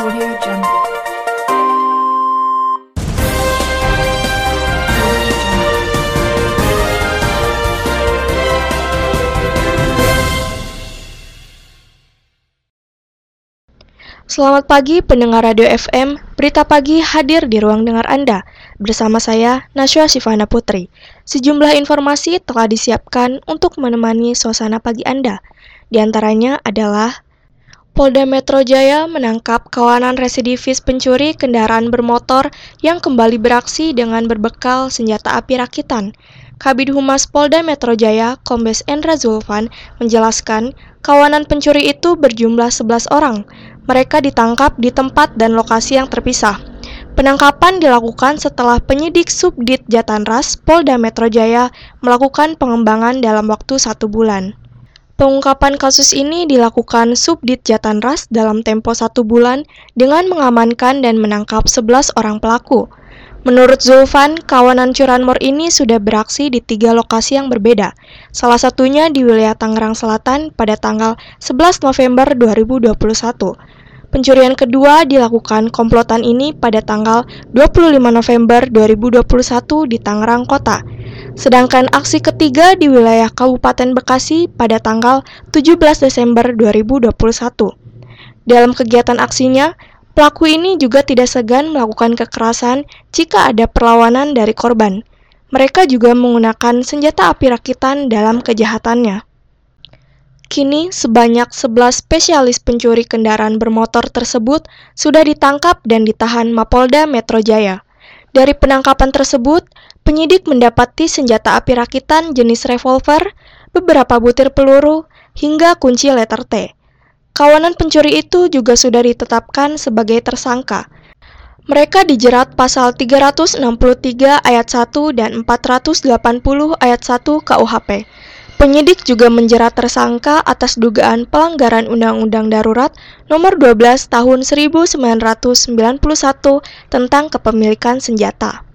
Selamat pagi pendengar Radio FM, Berita Pagi hadir di ruang dengar Anda. Bersama saya, Nasya Sifana Putri. Sejumlah informasi telah disiapkan untuk menemani suasana pagi Anda. Di antaranya adalah Polda Metro Jaya menangkap kawanan residivis pencuri kendaraan bermotor yang kembali beraksi dengan berbekal senjata api rakitan. Kabid Humas Polda Metro Jaya, Kombes Endra Zulfan, menjelaskan kawanan pencuri itu berjumlah 11 orang. Mereka ditangkap di tempat dan lokasi yang terpisah. Penangkapan dilakukan setelah penyidik Subdit Jatanras Polda Metro Jaya melakukan pengembangan dalam waktu satu bulan. Pengungkapan kasus ini dilakukan Subdit Jatanras dalam tempo satu bulan dengan mengamankan dan menangkap 11 orang pelaku. Menurut Zulfan, kawanan curanmor ini sudah beraksi di tiga lokasi yang berbeda, salah satunya di wilayah Tangerang Selatan pada tanggal 11 November 2021. Pencurian kedua dilakukan komplotan ini pada tanggal 25 November 2021 di Tangerang Kota. Sedangkan aksi ketiga di wilayah Kabupaten Bekasi pada tanggal 17 Desember 2021. Dalam kegiatan aksinya, Pelaku ini juga tidak segan melakukan kekerasan jika ada perlawanan dari korban. Mereka juga menggunakan senjata api rakitan dalam kejahatannya. Kini, sebanyak 11 spesialis pencuri kendaraan bermotor tersebut sudah ditangkap dan ditahan Mapolda Metro Jaya. Dari penangkapan tersebut, penyidik mendapati senjata api rakitan jenis revolver, beberapa butir peluru, hingga kunci letter T. Kawanan pencuri itu juga sudah ditetapkan sebagai tersangka. Mereka dijerat pasal 363 ayat 1 dan 480 ayat 1 KUHP. Penyidik juga menjerat tersangka atas dugaan pelanggaran Undang-Undang Darurat Nomor 12 Tahun 1991 tentang kepemilikan senjata.